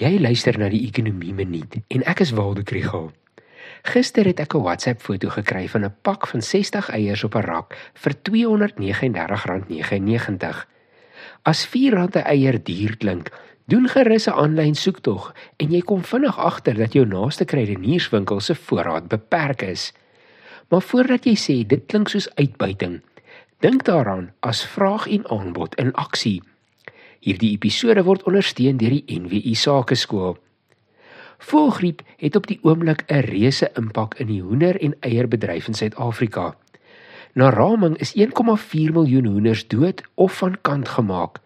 Jy luister na die Ekonomie Minuut en ek is Waldo Krugel. Gister het ek 'n WhatsApp foto gekry van 'n pak van 60 eiers op 'n rak vir R239.99. As R4 'n eier duur klink, doen gerus 'n aanlyn soektog en jy kom vinnig agter dat jou naaste kruidenierswinkel se voorraad beperk is. Maar voordat jy sê dit klink soos uitbuiting, dink daaraan as vraag en aanbod in aksie. Hierdie episode word ondersteun deur die NWI Sakeskool. Voëlgriep het op die oomblik 'n reuse impak in die hoender en eierbedryf in Suid-Afrika. Na raming is 1,4 miljoen hoenders dood of van kant gemaak.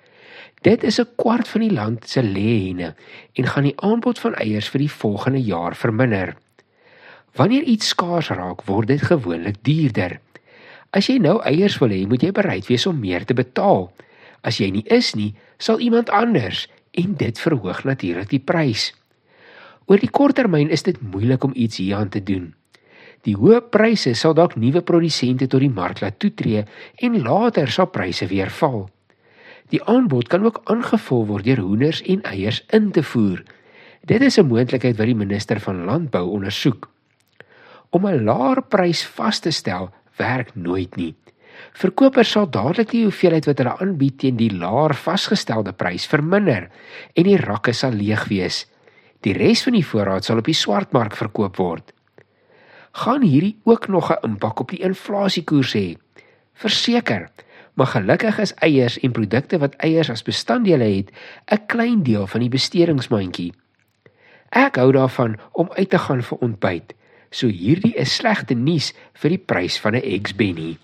Dit is 'n kwart van die land se lêhenne en gaan die aanbod van eiers vir die volgende jaar verminder. Wanneer iets skaars raak, word dit gewoonlik duurder. As jy nou eiers wil hê, moet jy bereid wees om meer te betaal. As jy nie is nie, sal iemand anders en dit verhoog natuurlik die prys. Oor die korttermyn is dit moeilik om iets hieraan te doen. Die hoë pryse sal dalk nuwe produsente tot die mark laat toetree en later sal pryse weer val. Die aanbod kan ook aangevul word deur hoenders en eiers in te voer. Dit is 'n moontlikheid wat die minister van landbou ondersoek. Om 'n laer prys vas te stel, werk nooit nie. Verkopers sal dadelik die hoeveelheid wat hulle aanbied teen die laer vasgestelde prys verminder en die rakke sal leeg wees. Die res van die voorraad sal op die swartmark verkoop word. Gaan hierdie ook nog 'n impak op die inflasiekoers hê? Verseker, maar gelukkig is eiers en produkte wat eiers as bestanddele het 'n klein deel van die bestedingsmandjie. Ek hou daarvan om uit te gaan vir ontbyt. So hierdie is slegte nuus vir die prys van 'n eggs benny.